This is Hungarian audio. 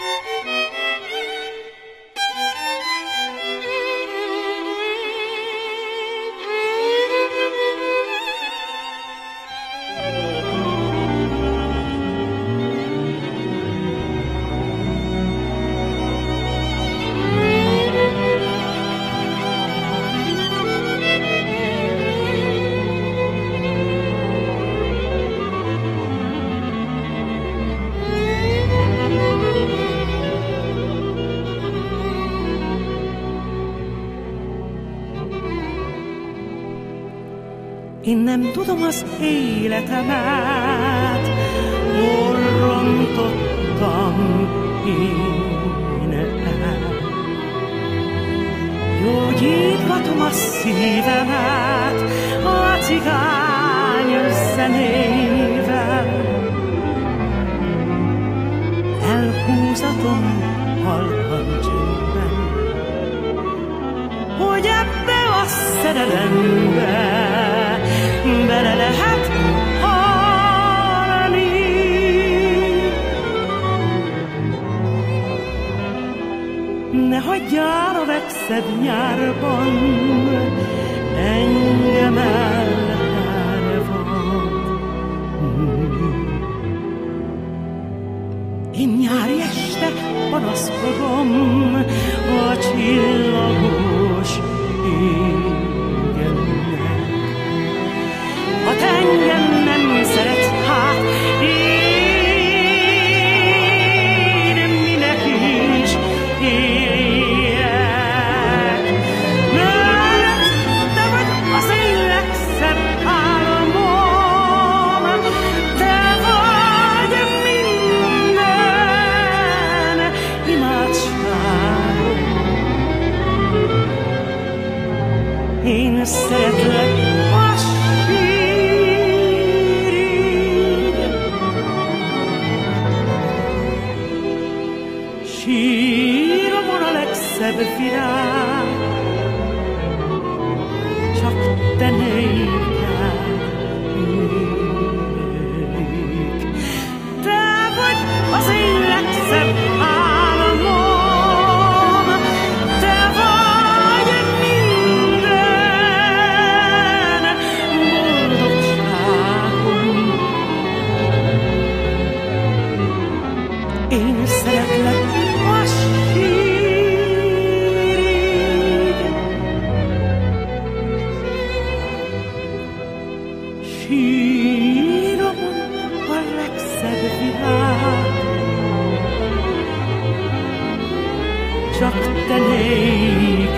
Música Én nem tudom az életemet, hol rontottam én el. Gyógyítgatom a szívemet a cigány zenével. Elhúzatom halkan csendben, hogy ebbe a szerelembe Ne hagyjál a vexed nyárban, engem elhárvad. Én nyári este panaszkodom a csillagos Én szeretlek a sírig. Virág, csak te néked ég. Te vagy az én legszebb Síromon a legszebb virág, csak te nézd